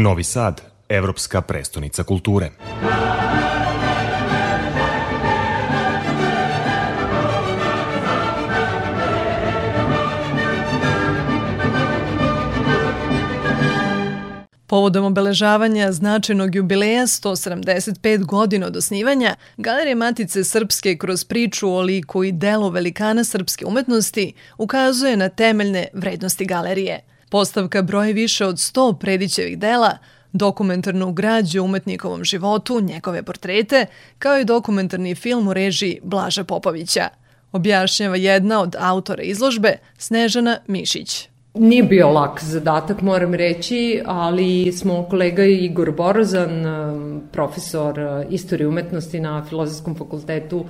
Novi Sad, evropska prestonica kulture. Povodom obeležavanja značajnog jubileja 175 godina od osnivanja, Galerija Matice Srpske kroz priču o liku i delu velikana srpske umetnosti ukazuje na temeljne vrednosti galerije. Postavka broji više od 100 predićevih dela, dokumentarnu građu umetnikovom životu, njegove portrete, kao i dokumentarni film u režiji Blaža Popovića. Objašnjava jedna od autora izložbe, Snežana Mišić. Nije bio lak zadatak, moram reći, ali smo kolega Igor Borozan, profesor istorije umetnosti na Filozofskom fakultetu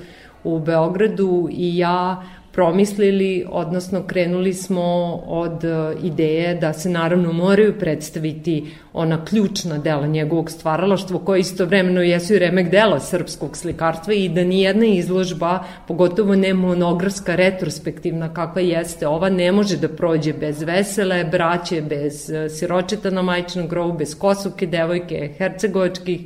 u Beogradu i ja promislili, odnosno krenuli smo od e, ideje da se naravno moraju predstaviti ona ključna dela njegovog stvaralaštva koja istovremeno jesu i remek dela srpskog slikarstva i da nijedna izložba, pogotovo ne monografska retrospektivna kakva jeste ova, ne može da prođe bez vesele braće, bez e, siročeta na majčinom grobu, bez kosovke devojke, hercegovačkih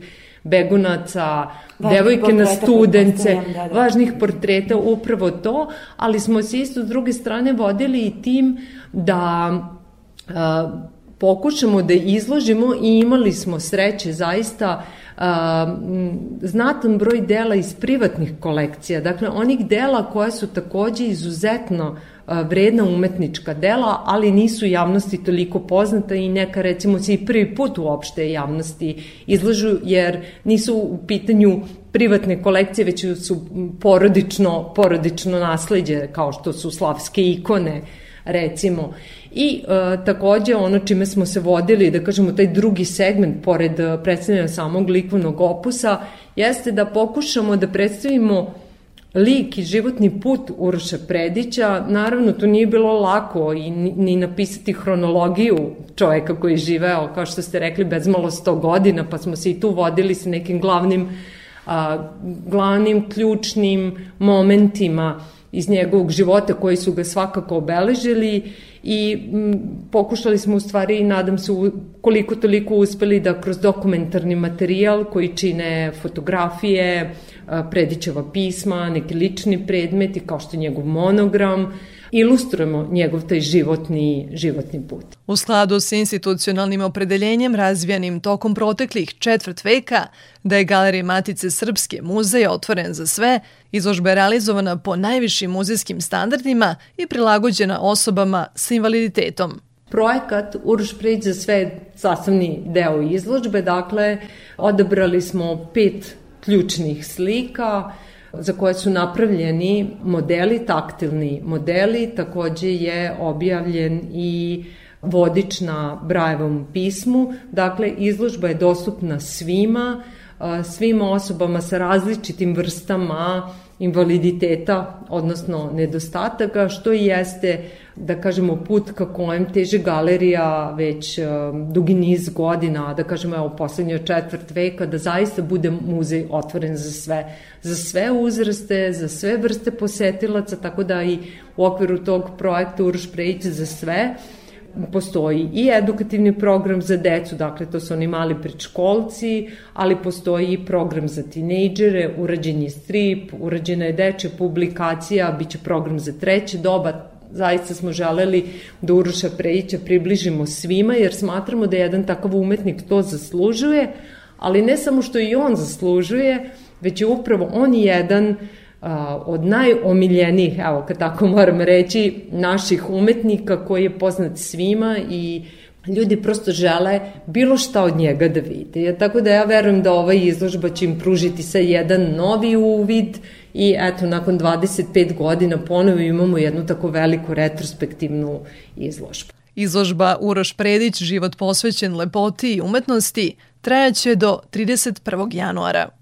begunaca, važnih devojke na studence, da, da. važnih portreta, upravo to, ali smo se isto s druge strane vodili i tim da a, pokušamo da izložimo i imali smo sreće zaista a, znatan broj dela iz privatnih kolekcija, dakle onih dela koja su takođe izuzetno vredna umetnička dela, ali nisu javnosti toliko poznata i neka recimo se i prvi put uopšte javnosti izlažu jer nisu u pitanju privatne kolekcije, već su porodično, porodično nasledđe kao što su slavske ikone recimo. I e, takođe ono čime smo se vodili, da kažemo taj drugi segment pored predstavljanja samog likvnog opusa, jeste da pokušamo da predstavimo lik i životni put Uroša Predića, naravno to nije bilo lako i ni napisati hronologiju čoveka koji je živeo, kao što ste rekli, bezmalo 100 godina, pa smo se i tu vodili sa nekim glavnim, a, glavnim ključnim momentima iz njegovog života koji su ga svakako obeležili i m, pokušali smo u stvari i nadam se koliko toliko uspeli da kroz dokumentarni materijal koji čine fotografije, Predićeva pisma, neki lični predmeti kao što je njegov monogram, ilustrujemo njegov taj životni, životni put. U skladu s institucionalnim opredeljenjem razvijanim tokom proteklih četvrt veka, da je Galerija Matice Srpske muzej otvoren za sve, izložba je realizovana po najvišim muzejskim standardima i prilagođena osobama sa invaliditetom. Projekat Preć za sve sastavni deo izložbe, dakle, odabrali smo pet ključnih slika za koje su napravljeni modeli, taktilni modeli, takođe je objavljen i vodič na Brajevom pismu, dakle izložba je dostupna svima, svim osobama sa različitim vrstama invaliditeta, odnosno nedostataka, što i jeste, da kažemo, put ka kojem teže galerija već dugi niz godina, da kažemo, evo, poslednjo četvrt veka, da zaista bude muzej otvoren za sve, za sve uzraste, za sve vrste posetilaca, tako da i u okviru tog projekta Uroš Prejić za sve, postoji i edukativni program za decu, dakle to su oni mali predškolci, ali postoji i program za tinejdžere, urađen je strip, urađena je dečja publikacija, bit će program za treće doba, zaista smo želeli da Uroša Prejića približimo svima, jer smatramo da jedan takav umetnik to zaslužuje, ali ne samo što i on zaslužuje, već je upravo on jedan uh, od najomiljenijih, evo kad tako moram reći, naših umetnika koji je poznat svima i ljudi prosto žele bilo šta od njega da vide. Tako da ja verujem da ova izložba će im pružiti sa jedan novi uvid i eto, nakon 25 godina ponovo imamo jednu tako veliku retrospektivnu izložbu. Izložba Uroš Predić, život posvećen lepoti i umetnosti, trajaće do 31. januara.